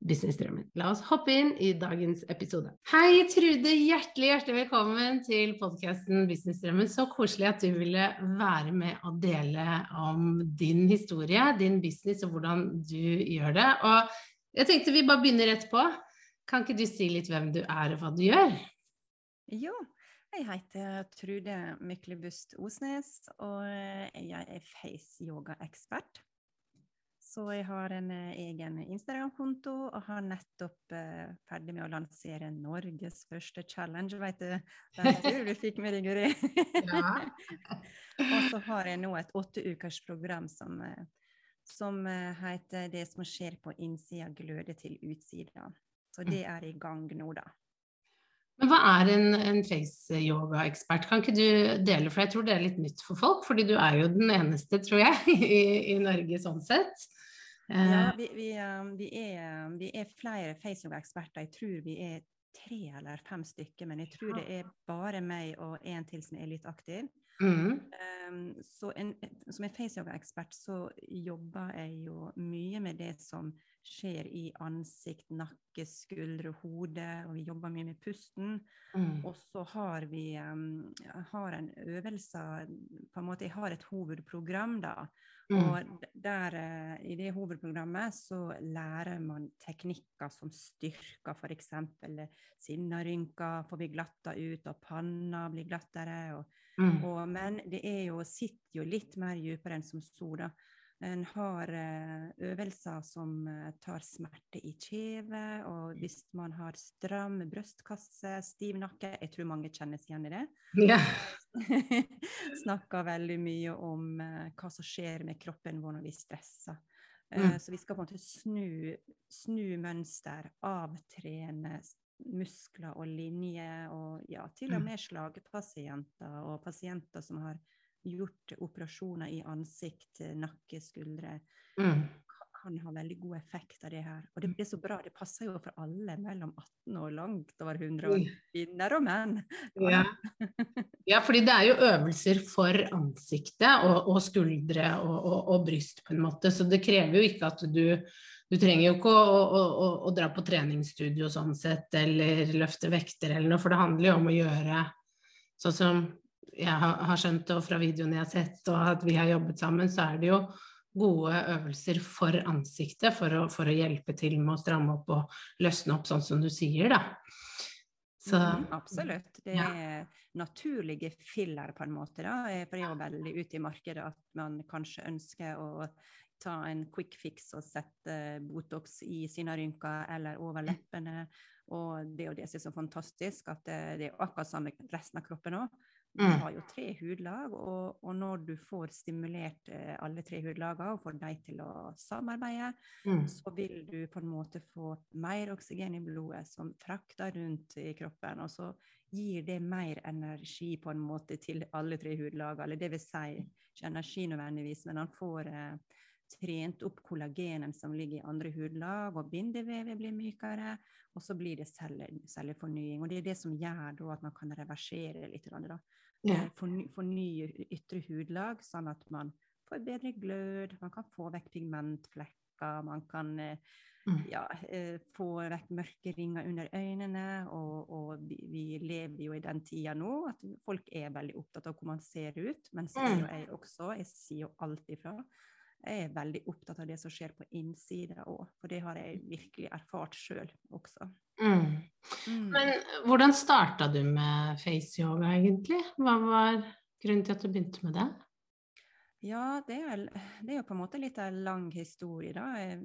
businessdrømmen. La oss hoppe inn i dagens episode. Hei, Trude. Hjertelig, hjertelig velkommen til podkasten Businessdrømmen. Så koselig at du ville være med og dele om din historie, din business og hvordan du gjør det. Og jeg tenkte vi bare begynner rett på. Kan ikke du si litt hvem du er og hva du gjør? Jo, jeg heter Trude Myklebust Osnes, og jeg er face yoga-ekspert. Så jeg har en eh, egen Instagram-konto og har nettopp eh, ferdig med å lansere Norges første challenge, vet du. Den tror du fikk med deg, Guri. Ja. og så har jeg nå et åtteukersprogram som, uh, som uh, heter 'Det som skjer på innsida, gløder til utsida'. Så det er i gang nå, da. Men hva er en, en face-yoga-ekspert? Kan ikke du dele, for jeg tror det er litt nytt for folk, fordi du er jo den eneste, tror jeg, i, i Norge sånn sett. Ja, eh. vi, vi, um, vi, er, vi er, flere face-yoga-eksperter. Jeg tror vi er tre eller fem stykker, men jeg tror det er bare meg og en til som er litt aktiv. Mm. Um, så en, som en face-yoga-ekspert så jobber jeg jo mye med det som skjer i ansikt, nakke, skuldre, hode, og vi jobber mye med pusten. Mm. Og så har vi um, har en øvelse på en måte, Jeg har et hovedprogram, da. Mm. Og der, uh, i det hovedprogrammet så lærer man teknikker som styrker f.eks. sinnarynker får vi glatta ut, og panna blir glattere. Og, mm. og, men det er jo, sitter jo litt mer dypere enn som så, da. En har eh, øvelser som eh, tar smerte i kjeve, og hvis man har stram brystkasse, stiv nakke Jeg tror mange kjennes igjen i det. Ja. Snakker veldig mye om uh, hva som skjer med kroppen vår når vi stresser. Mm. Så vi skal på en måte snu, snu mønster, avtrene muskler og linjer, og ja, til og mm. med slagpasienter og pasienter som har gjort operasjoner i ansikt, nakke, skuldre, mm. kan ha veldig god effekt av det her. Og det blir så bra. Det passer jo for alle mellom 18 og langt over 100 år. Kvinner og menn. Ja. ja. fordi det er jo øvelser for ansiktet og, og skuldre og, og, og, bryst, på en måte. Så det krever jo ikke at du du trenger jo ikke å, å, å, å dra på treningsstudio sånn sett, eller løfte vekter eller noe, for det handler jo om å gjøre sånn som jeg har skjønt, og fra videoene jeg har sett, og at vi har jobbet sammen, så er det jo gode øvelser for ansiktet for å, for å hjelpe til med å stramme opp og løsne opp, sånn som du sier, da. Så, mm, absolutt. Det er ja. naturlige filler, på en måte. da. For det er jo veldig ute i markedet at man kanskje ønsker å ta en quick fix og sette Botox i sine rynker eller over leppene. Og det er jo det som er så fantastisk, at det, det er akkurat samme resten av kroppen òg. Du mm. har jo tre hudlag, og, og, når du får stimulert eh, alle tre hudlagene og får dem til å samarbeide, mm. så vil du på en måte få mer oksygen i blodet som frakter rundt i kroppen. Og så gir det mer energi på en måte til alle tre hudlagene. Eller det vil si ikke energi nødvendigvis, men han får eh, trent opp kollagenen som ligger i andre hudlag, og bindevevet blir mykere, og så blir det cellefornying. Og det er det som gjør at man kan reversere litt. Da. Ja. Forny, fornye ytre hudlag, sånn at man får bedre glød, man kan få vekk pigmentflekker, man kan eh, mm. ja, eh, få vekk mørke ringer under øynene. Og, og vi, vi, lever jo i den tida nå at folk er veldig opptatt av hvordan man ser ut. Men så er jo mm. jeg også, jeg sier jo alt ifra jeg er veldig opptatt av det som skjer på innsida òg, for det har jeg virkelig erfart sjøl også. Mm. Mm. Men hvordan starta du med face yoga, egentlig? Hva var grunnen til at du begynte med det? Ja, det er, det er, jo på en måte litt av en lang historie, da. Jeg,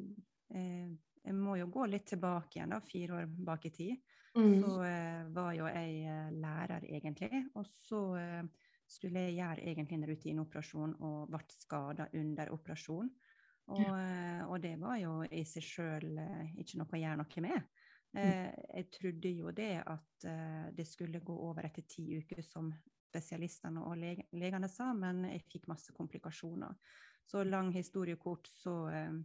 jeg, jeg, må jo gå litt tilbake igjen, da, fire år bak i tid. Mm. Så uh, var jo jeg uh, lærer, egentlig. Og så uh, skulle jeg gjøre egentlig en rutineoperasjon og ble skada under operasjon. Og, ja. og, det var jo i seg sjøl ikke noe å gjøre noe med. Mm. Jeg trodde jo det at det skulle gå over etter ti uker, som spesialistene og legene sa, men jeg fikk masse komplikasjoner. Så lang historie kort, så eh,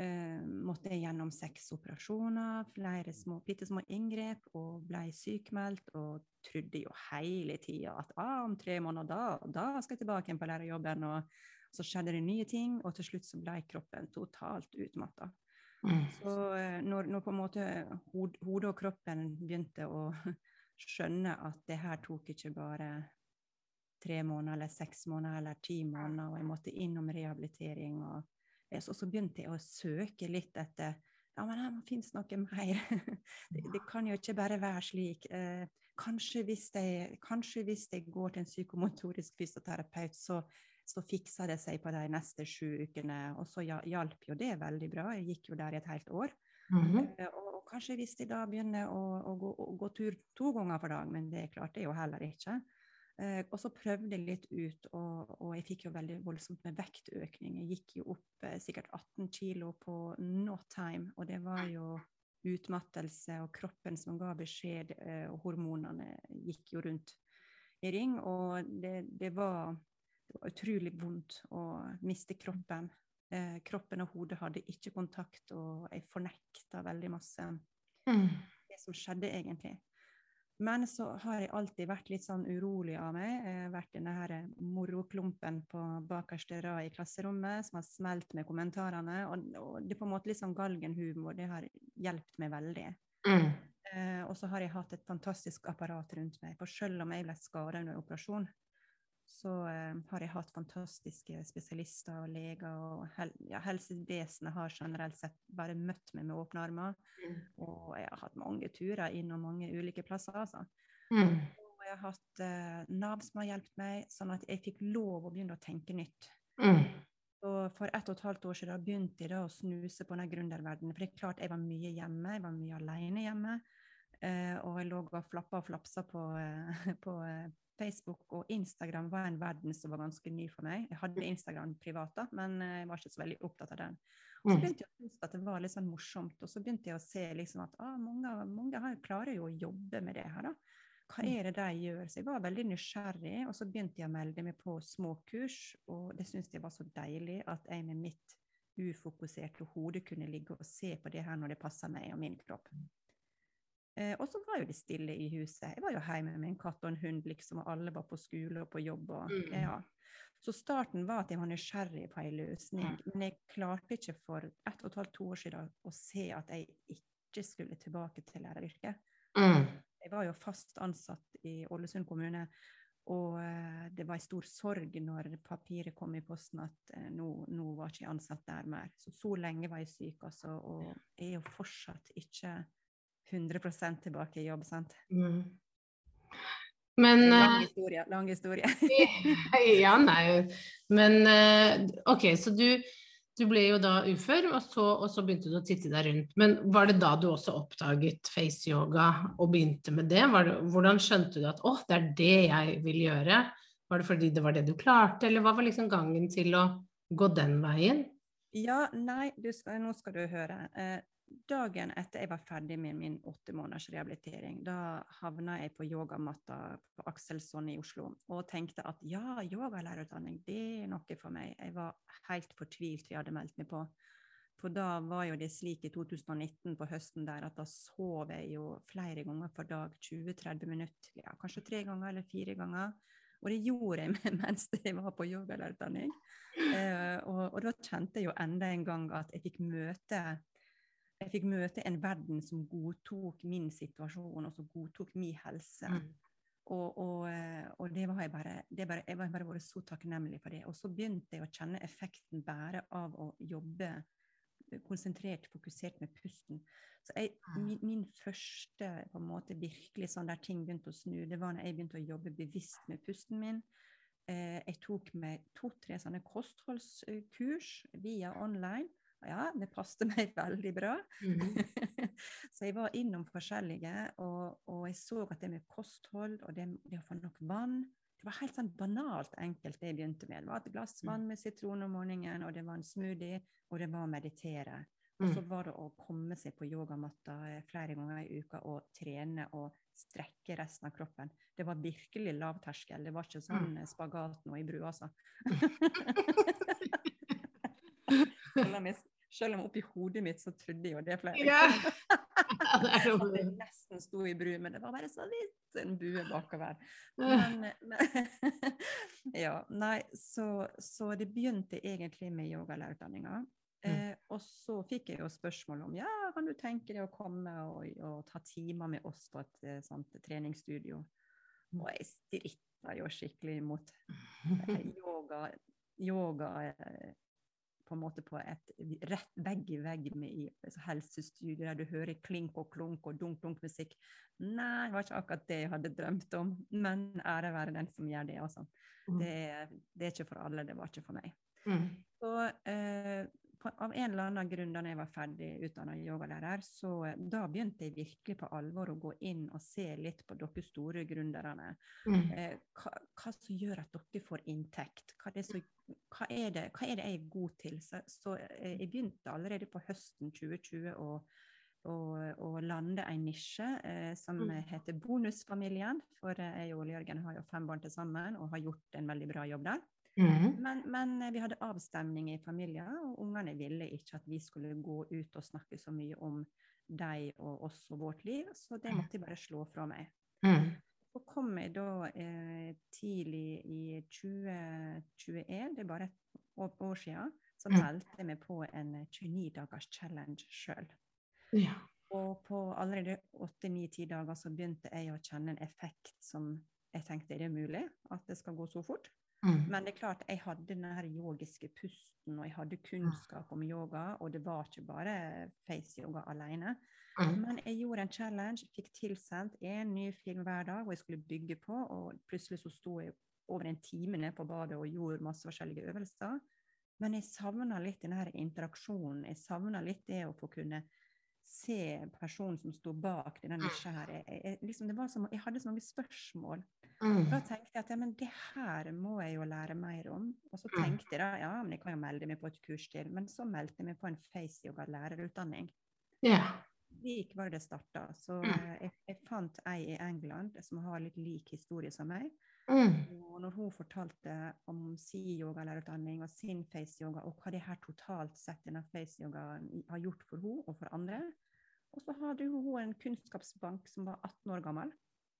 eh, måtte jeg gjennom seks operasjoner, flere små, bitte små inngrep, og ble sykmeldt og trodde jo hele tida at ah, om tre måneder, da, da skal jeg tilbake igjen på lærerjobben. Og så skjedde det nye ting, og til slutt så ble kroppen totalt utmatta. Mm. Så eh, når, når, på en måte hodet og kroppen begynte å skjønne at det her tok ikke bare tre måneder eller seks måneder eller ti måneder, og jeg måtte innom rehabilitering. Og, så, så begynte jeg å søke litt etter ja, men her finnes noe mer. det, det, kan jo ikke bare være slik. Eh, kanskje, hvis jeg, kanskje, hvis jeg, går til en psykomotorisk fysioterapeut, så, så fiksa det seg på de neste sju ukene. Og så hjalp jo det veldig bra. Jeg gikk jo der i et helt år. Mm -hmm. og, og, kanskje hvis de da begynner å, å, gå, å, gå, tur to ganger for dag, men det klarte jeg jo heller ikke. Eh, og så prøvde jeg litt ut, og, og, jeg fikk jo veldig voldsomt med vektøkning. Jeg gikk jo opp eh, sikkert 18 kilo på no time, og det var jo utmattelse og kroppen som ga beskjed, eh, og hormonene gikk jo rundt i ring. Og det, det, var, det var, utrolig vondt å miste kroppen. Eh, kroppen og hodet hadde ikke kontakt, og jeg fornekta veldig masse mm. det som skjedde, egentlig. Men så har jeg alltid vært litt sånn urolig av meg. Jeg har vært denne her moroklumpen på bakerste rad i klasserommet som har smelt med kommentarene. Og, og, det er på en måte litt sånn galgenhumor. Det har hjulpet meg veldig. Mm. Eh, og så har jeg hatt et fantastisk apparat rundt meg. For selv om jeg ble skada under operasjon, så eh, har jeg hatt fantastiske spesialister og leger. Og hel ja, helsevesenet har generelt sett bare møtt meg med åpne armer. Mm. Og jeg har hatt mange turer innom mange ulike plasser, altså. Mm. Og jeg har hatt eh, Nav som har hjulpet meg, sånn at jeg fikk lov å begynne å tenke nytt. Mm. Og for ett og et halvt år siden begynte jeg da å snuse på den gründerverdenen. For det er klart jeg var mye hjemme, jeg var mye alene hjemme. Eh, og jeg lå og flappa og flapsa på, eh, på eh, Facebook og Instagram var en verden som var ganske ny for meg. Jeg hadde Instagram privat, da, men jeg var ikke så veldig opptatt av den. Og så mm. begynte jeg å synes at det var litt sånn morsomt, og så begynte jeg å se liksom at ah, mange, mange her klarer jo å jobbe med det her. da. Hva mm. er det de gjør? Så jeg var veldig nysgjerrig, og så begynte jeg å melde meg på småkurs, og det syntes jeg var så deilig at jeg med mitt ufokuserte hode kunne ligge og se på det her når det passer meg og min kropp. Eh, og så var jo det stille i huset. Jeg var jo hjemme med en katt og en hund, liksom, og alle var på skole og på jobb. Og, mm. ja. Så starten var at jeg var nysgjerrig på en løsning, mm. men jeg klarte ikke for ett og et halvt, to år siden å se at jeg ikke skulle tilbake til læreryrket. Mm. Jeg var jo fast ansatt i Ålesund kommune, og uh, det var en stor sorg når papiret kom i posten at uh, nå, nå, var ikke jeg ansatt der mer. Så så lenge var jeg syk, altså, og jeg er jo fortsatt ikke 100% tilbake i jobb, sant. Mm. Men Lang eh, historie. Lang historie. ja, nei. Men eh, OK, så du, du, ble jo da ufør, og så, og så, begynte du å titte deg rundt. Men var det da du også oppdaget face-yoga og begynte med det? det? Hvordan skjønte du at å, det er det jeg vil gjøre? Var det fordi det var det du klarte, eller hva var liksom gangen til å gå den veien? Ja, nei, du, nå skal du høre. Dagen etter jeg var ferdig med min åtte måneders rehabilitering, da havna jeg på yogamatta på Akselson i Oslo og tenkte at ja, yogalærerutdanning, det er noe for meg. Jeg var helt fortvilt vi hadde meldt meg på. For da var jo det slik i 2019 på høsten der at da sov jeg jo flere ganger for dag, 20-30 minutter, ja, kanskje tre ganger eller fire ganger. Og det gjorde jeg mens jeg var på yogalærerutdanning. Eh, og, og, da kjente jeg jo enda en gang at jeg fikk møte jeg fikk møte en verden som godtok min situasjon, og som godtok min helse. Mm. Og, og, eh, og, det var jeg bare, det bare, jeg var bare så takknemlig for det. Og så begynte jeg å kjenne effekten bare av å jobbe konsentrert, fokusert med pusten. Så jeg, mm. min, min, første på en måte virkelig sånn der ting begynte å snu, det var når jeg begynte å jobbe bevisst med pusten min. eh, jeg tok meg to-tre sånne kostholdskurs via online. Ja, det passet meg veldig bra. Mm. så jeg var innom forskjellige, og, og, jeg så at det med kosthold og det, det, å få nok vann Det var helt sånn banalt enkelt det jeg begynte med. Det var et glass mm. vann med sitron om morgenen, og det var en smoothie, og det var å meditere. Og så mm. var det å komme seg på yogamatta eh, flere ganger i uka og trene og strekke resten av kroppen. Det var virkelig lavterskel. Det var ikke sånn mm. spagat nå i brua, altså. Selv om oppi hodet mitt så trodde jeg jo det flere ganger. Ja, det jeg nesten sto i bru, men det var bare så vidt en bue bakover. Men, men ja, nei, så, så, det begynte egentlig med yogalærerutdanninga. Mm. Eh, og så fikk jeg jo spørsmål om ja, kan du tenke deg å komme og, og ta timer med oss på et eh, sånt treningsstudio. Mm. Og jeg stritta jo skikkelig imot yoga, yoga eh, på en måte på et rett vegg i vegg med i helsestudio, der du hører klink og klunk og dunk-dunk-musikk. Nei, det var ikke akkurat det jeg hadde drømt om, men ære være den som gjør det, altså. Mm. Det, det, er ikke for alle, det var ikke for meg. Mm. Så eh, av en eller annen grunn da jeg var ferdig utdanna yogalærer, så eh, da begynte jeg virkelig på alvor å gå inn og se litt på dere store gründerne. Mm. Eh, hva, hva, som gjør at dere får inntekt? Hva er, så, hva er, det, hva er det, jeg er god til? Så, så eh, jeg begynte allerede på høsten 2020 å, å, å lande en nisje eh, som mm. heter Bonusfamilien. For eh, jeg og Jørgen har jo fem barn til sammen og har gjort en veldig bra jobb der. Mm. Men, men, eh, vi hadde avstemning i familien, og ungene ville ikke at vi skulle gå ut og snakke så mye om dem og oss og vårt liv, så det måtte jeg bare slå fra meg. Mm. Så kom jeg da eh, tidlig i 2021, det er bare et år, siden, så mm. meldte jeg meg på en 29 dagers challenge sjøl. Ja. Og på allerede 8-9-10 dager så begynte jeg å kjenne en effekt som jeg tenkte er det mulig, at det skal gå så fort. Mm. Men det er klart, jeg hadde den her yogiske pusten, og jeg hadde kunnskap om yoga, og det var ikke bare face-yoga alene. Mm. Men jeg gjorde en challenge, fikk tilsendt en ny film hver dag, og jeg skulle bygge på, og plutselig så sto jeg over en time nede på badet og gjorde masse forskjellige øvelser. Men jeg savna litt den her interaksjonen. Jeg savna litt det å få kunne se personen som sto bak denne nisja her. Jeg, jeg, liksom, som, jeg hadde så mange spørsmål. Mm. Da tenkte jeg at ja, men det her må jeg jo lære mer om. Og så mm. tenkte jeg da ja, men jeg kan jo melde meg på et kurs til. Men så meldte jeg meg på en face-yoga-lærerutdanning. Yeah. Slik var det starta. Så mm. Eh, jeg, jeg, fant ei i England som har litt lik historie som meg. Mm. Og når hun fortalte om sin yogalærerutdanning og sin face-yoga, og hva det her totalt sett denne face-yogaen har gjort for henne og for andre Og så hadde hun en kunnskapsbank som var 18 år gammel.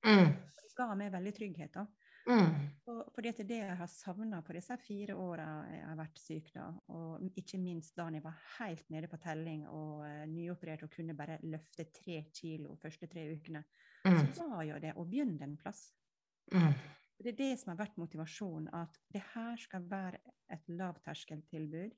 Mm. Det ga meg veldig trygghet. da. Mm. Og, fordi det jeg har savna på disse fire åra jeg har vært syk, da, og ikke minst da jeg var helt nede på telling og uh, nyoperert og kunne bare løfte tre kilo første tre ukene, mm. så var jo det å begynne en plass. Mm. Det er det som har vært motivasjonen, at det her skal være et lavterskeltilbud,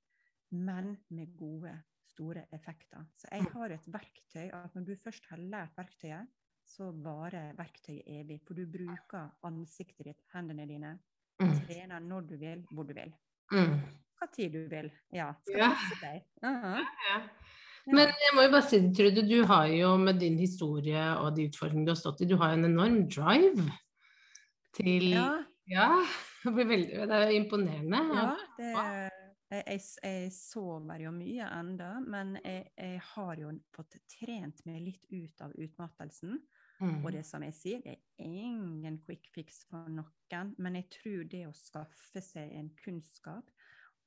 men med gode, store effekter. Så jeg mm. har et verktøy at når du først har lært verktøyet, så varer verktøyet evig. For du bruker ansiktet ditt, hendene dine, mm. trener når du vil, hvor du vil. Mm. Hva tid du vil. Ja. Skal ja. passe deg. Uh -huh. ja, ja. Men jeg må jo bare si Trude, du har jo med din historie og de utfordringene du har stått i, du har en enorm drive til Ja. ja det, veldig, det er imponerende. Ja, det, jeg, jeg, jeg, sover jo mye enda, men jeg, jeg, har jo fått trent meg litt ut av utmattelsen. Mm. Og det som jeg sier, det er ingen quick fix for noen, men jeg tror det å skaffe seg en kunnskap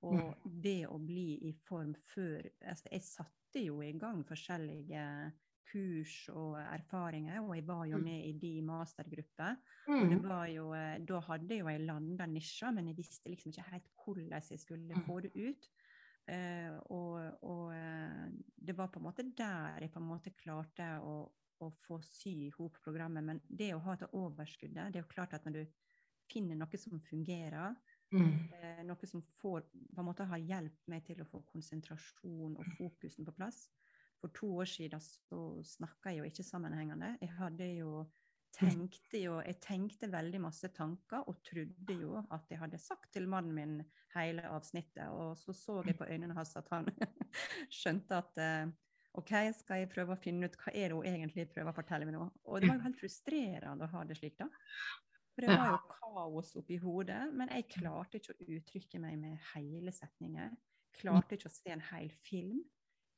og mm. det å bli i form før altså Jeg satte jo i gang forskjellige kurs og erfaringer, og jeg var jo mm. med i de mastergrupper. Mm. Og det mm. var jo, eh, da hadde jo jeg landa nisja, men jeg visste liksom ikke helt hvordan jeg skulle mm. få det ut. Uh, og, og uh, det var på en måte der jeg på en måte klarte å, å få sy i hop programmet. Men det å ha det overskuddet det er jo klart at når du finner noe som fungerer, mm. eh, noe som får, på en måte har hjulpet meg til å få konsentrasjon og fokusen på plass For to år siden så snakka jeg jo ikke sammenhengende. Jeg hadde jo tenkte jo Jeg tenkte veldig masse tanker og trodde jo at jeg hadde sagt til mannen min hele avsnittet. Og så så jeg på øynene hans at han skjønte at eh, OK, skal jeg prøve å finne ut hva er det hun egentlig prøver å fortelle meg nå? Og det var jo helt frustrerende å ha det slik, da. For det var jo kaos oppi hodet. Men jeg klarte ikke å uttrykke meg med hele setninger. Klarte ikke å se en hel film.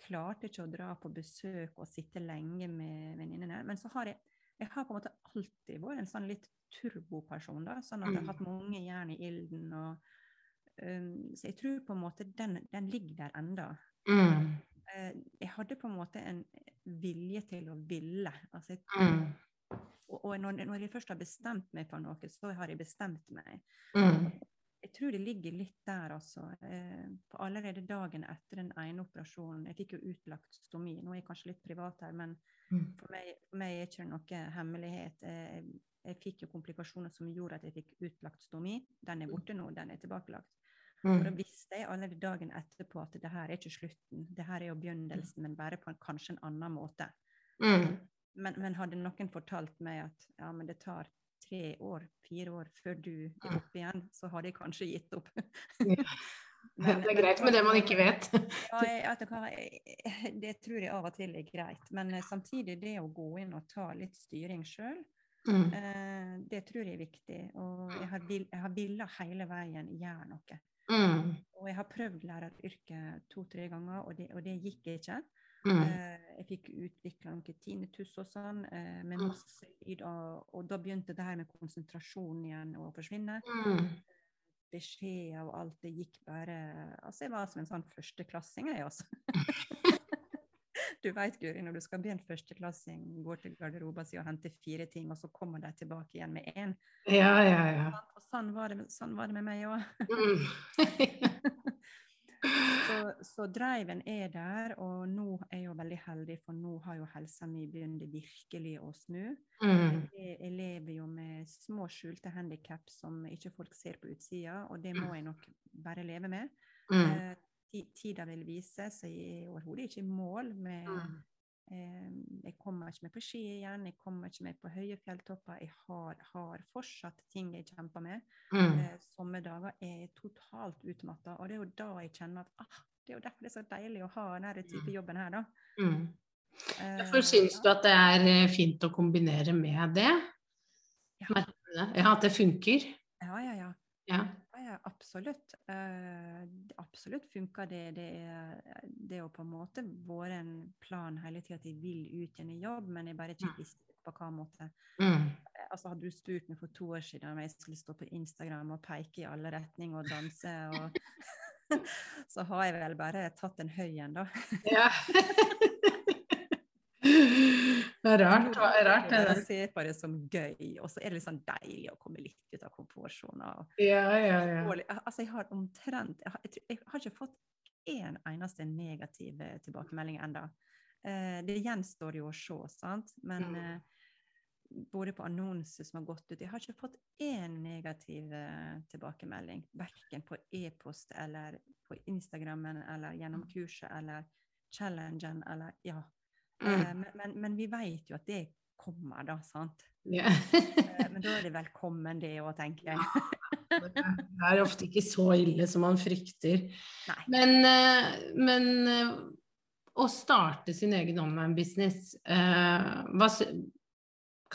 Klarte ikke å dra på besøk og sitte lenge med venninnene. Men så har jeg jeg har på en måte alltid vært en sånn litt turboperson, da, sånn at jeg har hatt mm. mange jern i ilden. og um, Så jeg tror på en måte den, den ligger der enda. Mm. Uh, jeg hadde på en måte en vilje til å ville. Altså, jeg, mm. og, og når, når, jeg først har bestemt meg for noe, så har jeg bestemt meg. Mm. Jeg tror det ligger litt der, altså. Eh, på allerede dagen etter den ene operasjonen Jeg fikk jo utlagt stomi. Nå er jeg kanskje litt privat her, men Mm. For meg, for meg er ikke noe hemmelighet. Jeg, jeg, fikk jo komplikasjoner som gjorde at jeg fikk utlagt stomi. Den er borte nå, den er tilbakelagt. Mm. Og da visste jeg allerede dagen etterpå at det her er ikke slutten. Det her er jo begynnelsen, men bare på en, kanskje en annen måte. Mm. Men, men, hadde noen fortalt meg at ja, men det tar tre år, fire år før du er oppe igjen, så hadde jeg kanskje gitt opp. Men, det er greit med det man ikke vet. ja, jeg, det tror jeg av og til er greit. Men eh, samtidig, det å gå inn og ta litt styring sjøl, mm. eh, det tror jeg er viktig. Og jeg har, vil, jeg har villa hele veien gjøre noe. Mm. Og jeg har prøvd læreryrket to-tre ganger, og det, og det, gikk ikke. Mm. Uh, jeg fikk utvikla noe tinnitus og sånn, uh, med mm. masse lyd, og, og, da begynte det her med konsentrasjon igjen å forsvinne. Mm beskjed og alt. Det gikk bare Altså, jeg var som en sånn førsteklassing, jeg, altså. du vet, Guri, når du skal bli en førsteklassing, går til garderoben sin og henter fire ting, og så kommer de tilbake igjen med én. Ja, ja, ja. Og sånn var det, sånn var det med meg òg. Så, så, driven er der, og nå er jeg jo veldig heldig, for nå har jo helsa mi begynt virkelig å snu. Mm. Jeg, jeg, lever jo med små skjulte handikap som ikke folk ser på utsida, og det må jeg nok bare leve med. Mm. Eh, tida vil vise, så jeg er overhodet ikke i mål med mm. eh, Jeg kommer ikke meg på ski igjen, jeg kommer ikke meg på høye fjelltopper. Jeg har, har fortsatt ting jeg kjemper med. Mm. Eh, sommerdager er totalt utmatta, og det er jo da jeg kjenner at ah, det er jo derfor det er så deilig å ha denne type mm. jobben her, da. Mm. Derfor uh, syns du at det er eh, fint å kombinere med det? Ja. ja, at det funker? Ja, ja, ja. ja. Absolutt. Uh, absolutt funker det. Det, er, det jo på en måte vært en plan hele tida at jeg vil ut igjen i jobb, men jeg bare ikke mm. visste på hva måte. Mm. Eh, altså Hadde du spurt meg for to år siden om jeg skulle stå på Instagram og peke i alle retninger og danse og så har jeg vel bare tatt en høy en, da. ja. Det er rart. Det er rart det Jeg ser på det som gøy, og så er det litt sånn deilig å komme litt ut av komfortsonen. Ja, ja, ja. Altså, jeg har omtrent jeg har, jeg, har ikke fått én eneste negativ tilbakemelding ennå. Eh, det gjenstår jo å se, sant. Men mm. eh, både på annonser som har gått ut. Jeg har ikke fått én negativ tilbakemelding. Verken på e-post eller på Instagrammen eller gjennom mm. kurset eller challengen eller Ja. Mm. Uh, men, men, men, vi vet jo at det kommer, da, sant? Yeah. men da er det velkommen, det òg, tenker jeg. det er ofte ikke så ille som man frykter. Nei. Men, men å starte sin egen online-business,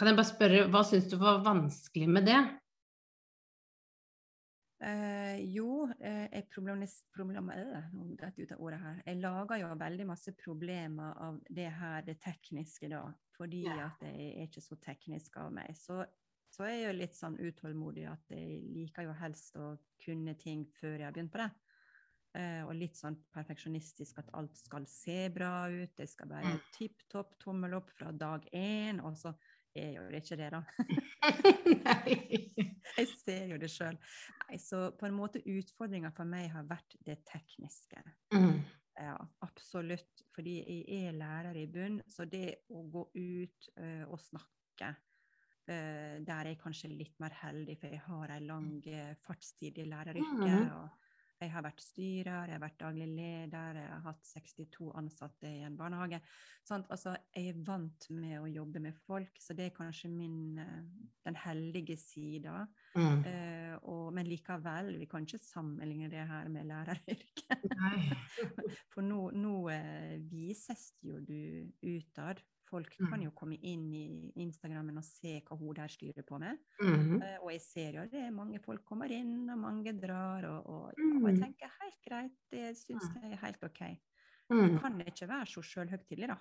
kan jeg bare spørre, hva syns du var vanskelig med det? Uh, jo, uh, jeg problem, ordet her. Jeg lager jo veldig masse problemer av det her, det tekniske, da. Fordi ja. at jeg er ikke så teknisk av meg. Så, så er jeg jo litt sånn utålmodig at jeg liker jo helst å kunne ting før jeg har begynt på det. Eh, og litt sånn perfeksjonistisk at alt skal se bra ut. Det skal være mm. tipp topp, tommel opp fra dag én. Og så er jo ikke det, da. jeg ser jo det sjøl. Så på en måte utfordringa for meg har vært det tekniske. Mm. Ja, absolutt. Fordi jeg er lærer i bunn, så det å gå ut uh, og snakke uh, Der er jeg kanskje litt mer heldig, for jeg har en lang uh, fartstid i læreryrket. Mm. og jeg har vært styrer, jeg har vært daglig leder, jeg har hatt 62 ansatte i en barnehage. Altså, jeg er vant med å jobbe med folk, så det er kanskje min, eh, den heldige sida. Mm. Uh, og, men likevel, vi kan ikke sammenligne det her med læreryrket. For nå, nå uh, vises jo du utad Folk kan mm. jo komme inn i Instagrammen og se hva hun der styrer på med. Mm. Uh, og jeg ser jo det, mange folk kommer inn, og mange drar, og, og, mm. og jeg tenker helt greit, det syns mm. jeg er helt OK. Mm. Det kan ikke være så sjølhøytidelig, da.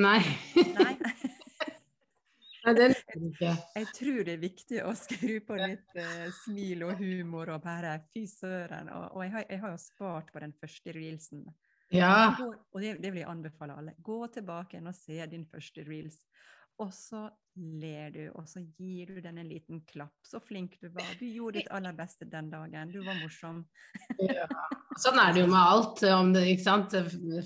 Nei. Nei. Nei, det jeg, jeg tror det er viktig å skru på litt uh, smil og humor og bare fy søren. Og, og jeg, har, jeg, har, jo spart på den første reelsen. Ja. Og det, det, vil jeg anbefale alle. Gå tilbake og se din første reels. Og så ler du, og så gir du den en liten klapp. Så flink du var. Du gjorde ditt aller beste den dagen. Du var morsom. ja. Sånn er det jo med alt. Om det, ikke sant?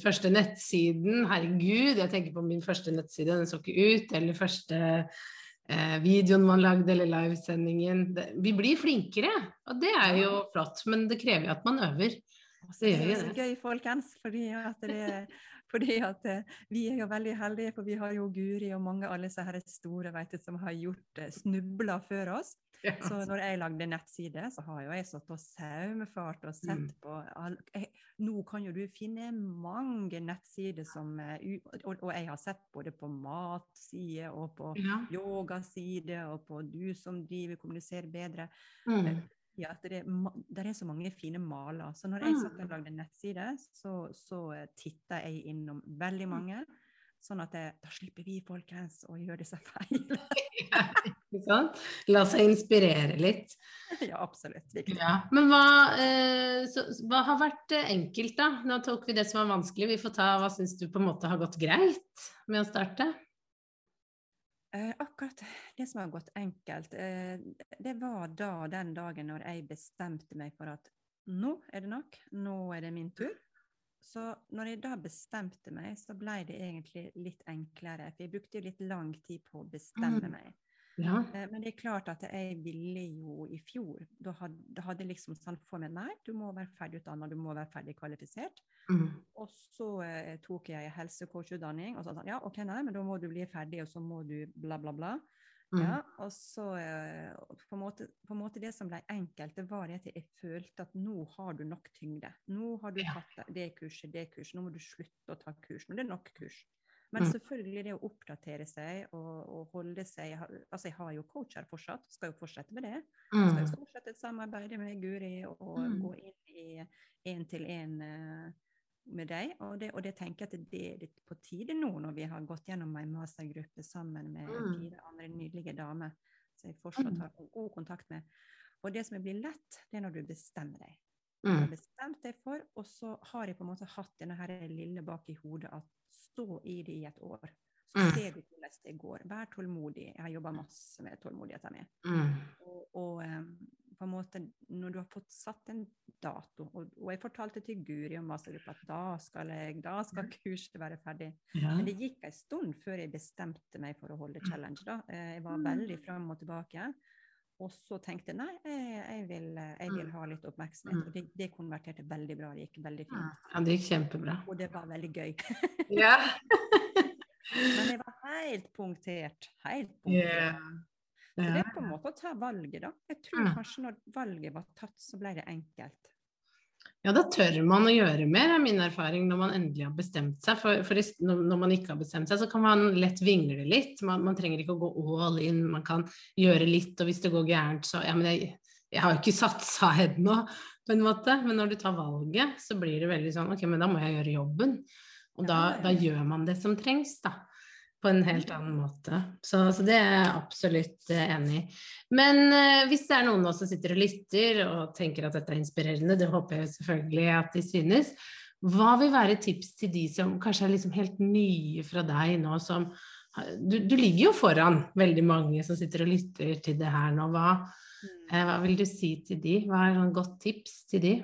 Første nettsiden, herregud, jeg tenker på min første nettside, den så ikke ut. Eller første eh, videoen man lagde, eller livesendingen. Vi blir flinkere, og det er jo flott. Men det krever jo at man øver. Det er så gøy, folkens. Fordi at, det, fordi at eh, vi er jo veldig heldige, for vi har jo Guri og mange alle disse her store vet du, som har gjort snubla snubler før oss. Ja. Så når jeg lagde nettside, så har jo jeg satt og saumfart og sett mm. på all, jeg, Nå kan jo du finne mange nettsider som eh, og, og, jeg har sett både på matside og på ja. yogaside og på du som driver kommuniserer bedre. Mm ja, at det, det, er så mange fine maler. Så når jeg satt og mm. lagde nettside, så, så eh, titta jeg innom veldig mm. mange. Sånn at det, da slipper vi, folkens, å gjøre disse feilene. ja, La seg inspirere litt. Ja, absolutt. Ja. Men hva, eh, så, hva, har vært eh, enkelt, da? Nå tok vi det som var vanskelig. Vi får ta hva syns du på en måte har gått greit med å starte? Eh, akkurat det som har gått enkelt, eh, det var da den dagen når jeg bestemte meg for at nå er det nok, nå er det min tur. Så når jeg da bestemte meg, så ble det egentlig litt enklere. For jeg brukte jo litt lang tid på å bestemme mm. meg. Ja. Eh, men det er klart at jeg ville jo i fjor Da hadde, jeg liksom sånn for meg nei, du må være ferdig utdanna, du må være ferdig kvalifisert. Mm. Og så eh, tok jeg helsecoachutdanning, og så sånn ja, OK, nei, men da må du bli ferdig, og så må du bla, bla, bla. Mm. Ja, og så eh, på, en måte, på en måte Det som ble enkelt, det var at jeg følte at nå har du nok tyngde. Nå har du tatt det kurset, det kurset, nå må du slutte å ta kurs. Nå er det nok kurs. Men mm. selvfølgelig det å oppdatere seg og, og, holde seg Altså, jeg har jo coacher fortsatt, skal jo fortsette med det. Mm. Skal jo fortsette et samarbeid med Guri og mm. gå inn i én-til-én eh, med deg. Og det, og det, tenker jeg at det er litt på tide nå, når vi har gått gjennom en mastergruppe sammen med mm. fire andre nydelige damer som jeg fortsatt mm. har god kontakt med. Og det som blir lett, det er når du bestemmer deg. Du har bestemt deg for, og så har jeg på en måte hatt denne her lille bak i hodet at stå i det i et år. Så mm. ser du hvordan det går. Vær tålmodig. Jeg har jobba masse med tålmodigheten min. Mm. Og, og um, på en måte, når du har fått satt en dato, og, og jeg fortalte til Guri og mastergruppa at da skal, jeg, da skal kurset være ferdig. Ja. Men det gikk en stund før jeg bestemte meg for å holde challenge. da. Eh, jeg var mm. veldig fram og tilbake. Og så tenkte jeg nei, jeg vil, jeg vil ha litt oppmerksomhet. Mm. Og det, det, konverterte veldig bra. Det gikk veldig fint. Ja, det gikk kjempebra. Og det var veldig gøy. ja. Men jeg var helt punktert. Helt punktert. Yeah. Så det er på en måte å ta valget, da. Jeg tror kanskje når valget var tatt, så ble det enkelt. Ja, da tør man å gjøre mer, er min erfaring, når man endelig har bestemt seg. For, for når man ikke har bestemt seg, så kan man lett vingle litt. Man, man, trenger ikke å gå all in, man kan gjøre litt, og hvis det går gærent, så Ja, men jeg, jeg har jo ikke satsa ennå, på en måte. Men når du tar valget, så blir det veldig sånn Ok, men da må jeg gjøre jobben. Og da, da gjør man det som trengs, da på en helt annen måte. Så, så det er jeg absolutt uh, enig i. Men uh, hvis det er noen som sitter og lytter og tenker at dette er inspirerende, det håper jeg selvfølgelig at de synes, hva vil være tips til de som kanskje er liksom helt nye fra deg nå, som du, du, ligger jo foran veldig mange som sitter og lytter til det her nå. Hva, uh, hva vil du si til de? Hva er et godt tips til de?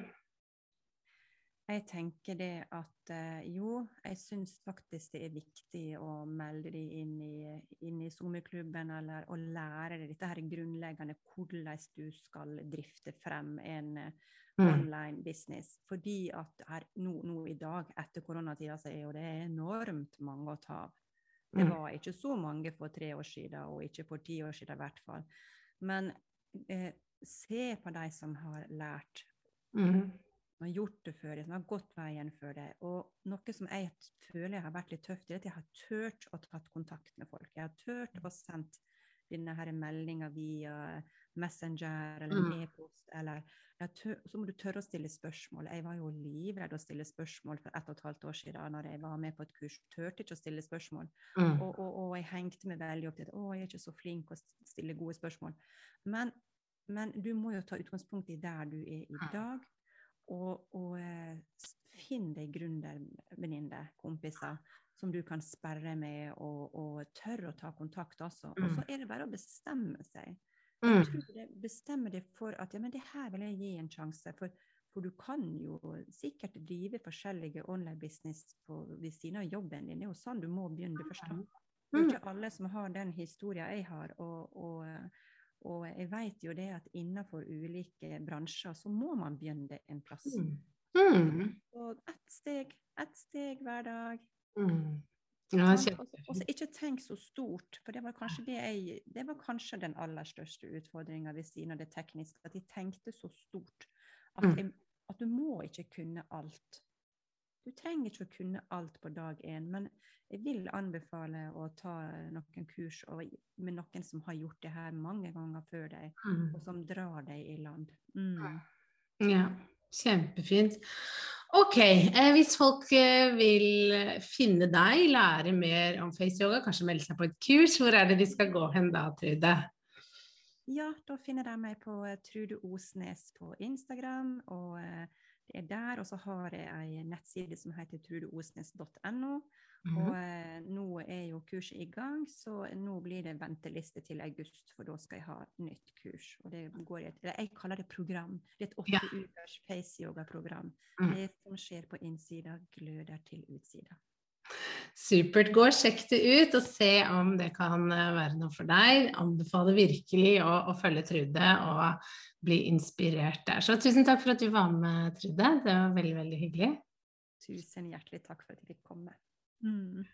Jeg tenker det at eh, jo, jeg syns faktisk det er viktig å melde de inn i, inn i sommerklubben, eller å lære deg dette her grunnleggende hvordan du skal drifte frem en eh, mm. online business. Fordi at her, nå, nå, i dag, etter koronatida, så er jo det enormt mange å ta av. Det mm. var ikke så mange for tre år siden, og ikke for ti år siden i hvert fall. Men eh, se på de som har lært. Mm som har gjort det før som har gått veien før deg. Og noe som jeg føler har vært litt tøft, er at jeg har turt å tatt kontakt med folk. Jeg har turt å sendt denne her meldinga via Messenger eller mm. e-post, eller tør, Så må du tørre å stille spørsmål. Jeg var jo livredd å stille spørsmål for ett og et halvt år siden når jeg var med på et kurs. Turte ikke å stille spørsmål. Mm. Og, og, og, jeg hengte meg veldig opp til at å, jeg er ikke så flink å stille gode spørsmål. Men, men du må jo ta utgangspunkt i der du er i dag og, og eh, finn deg gründervenninner, kompiser, som du kan sperre med, og, og tørre å ta kontakt også. Og så mm. er det bare å bestemme seg. Jeg mm. tror det Bestemme deg for at ja, men det her vil jeg gi en sjanse. For, for du kan jo sikkert drive forskjellige online-business ved siden av jobben din. Det er jo sånn du må begynne først. Det er jo ikke alle som har den historien jeg har. og, og og jeg vet jo det at innenfor ulike bransjer så må man begynne en plass. Mm. Mm. Og ett steg, ett steg hver dag. Mm. Ja, og så ikke tenk så stort, for det var kanskje det jeg Det var kanskje den aller største utfordringa ved siden av det tekniske, at jeg tenkte så stort at, mm. jeg, at du må ikke kunne alt. Du trenger ikke å kunne alt på dag én, men jeg vil anbefale å ta noen kurs med noen som har gjort det her mange ganger før deg, mm. og som drar deg i land. Mm. Ja, kjempefint. Ok, eh, hvis folk eh, vil finne deg, lære mer om face-yoga, kanskje melde seg på et kurs, hvor er det de skal gå hen da, Trude? Ja, da finner de meg på eh, Trude Osnes på Instagram. og eh, det er der, og så har jeg ei nettside som heter trudeosnes.no. Mm -hmm. Og eh, nå er jo kurset i gang, så nå blir det venteliste til august, for da skal jeg ha nytt kurs. Og det går i et, Jeg kaller det program. Det er et åtte ja. ukers face-yoga-program. Mm. Det som skjer på innsida, gløder til utsida. Supert. Gå og sjekk det ut og se om det kan eh, være noe for deg. Anbefaler virkelig å, å følge Trude og bli inspirert der. Så tusen takk for at du var med, Trude. Det var veldig, veldig hyggelig. Tusen hjertelig takk for at jeg fikk komme. Mm.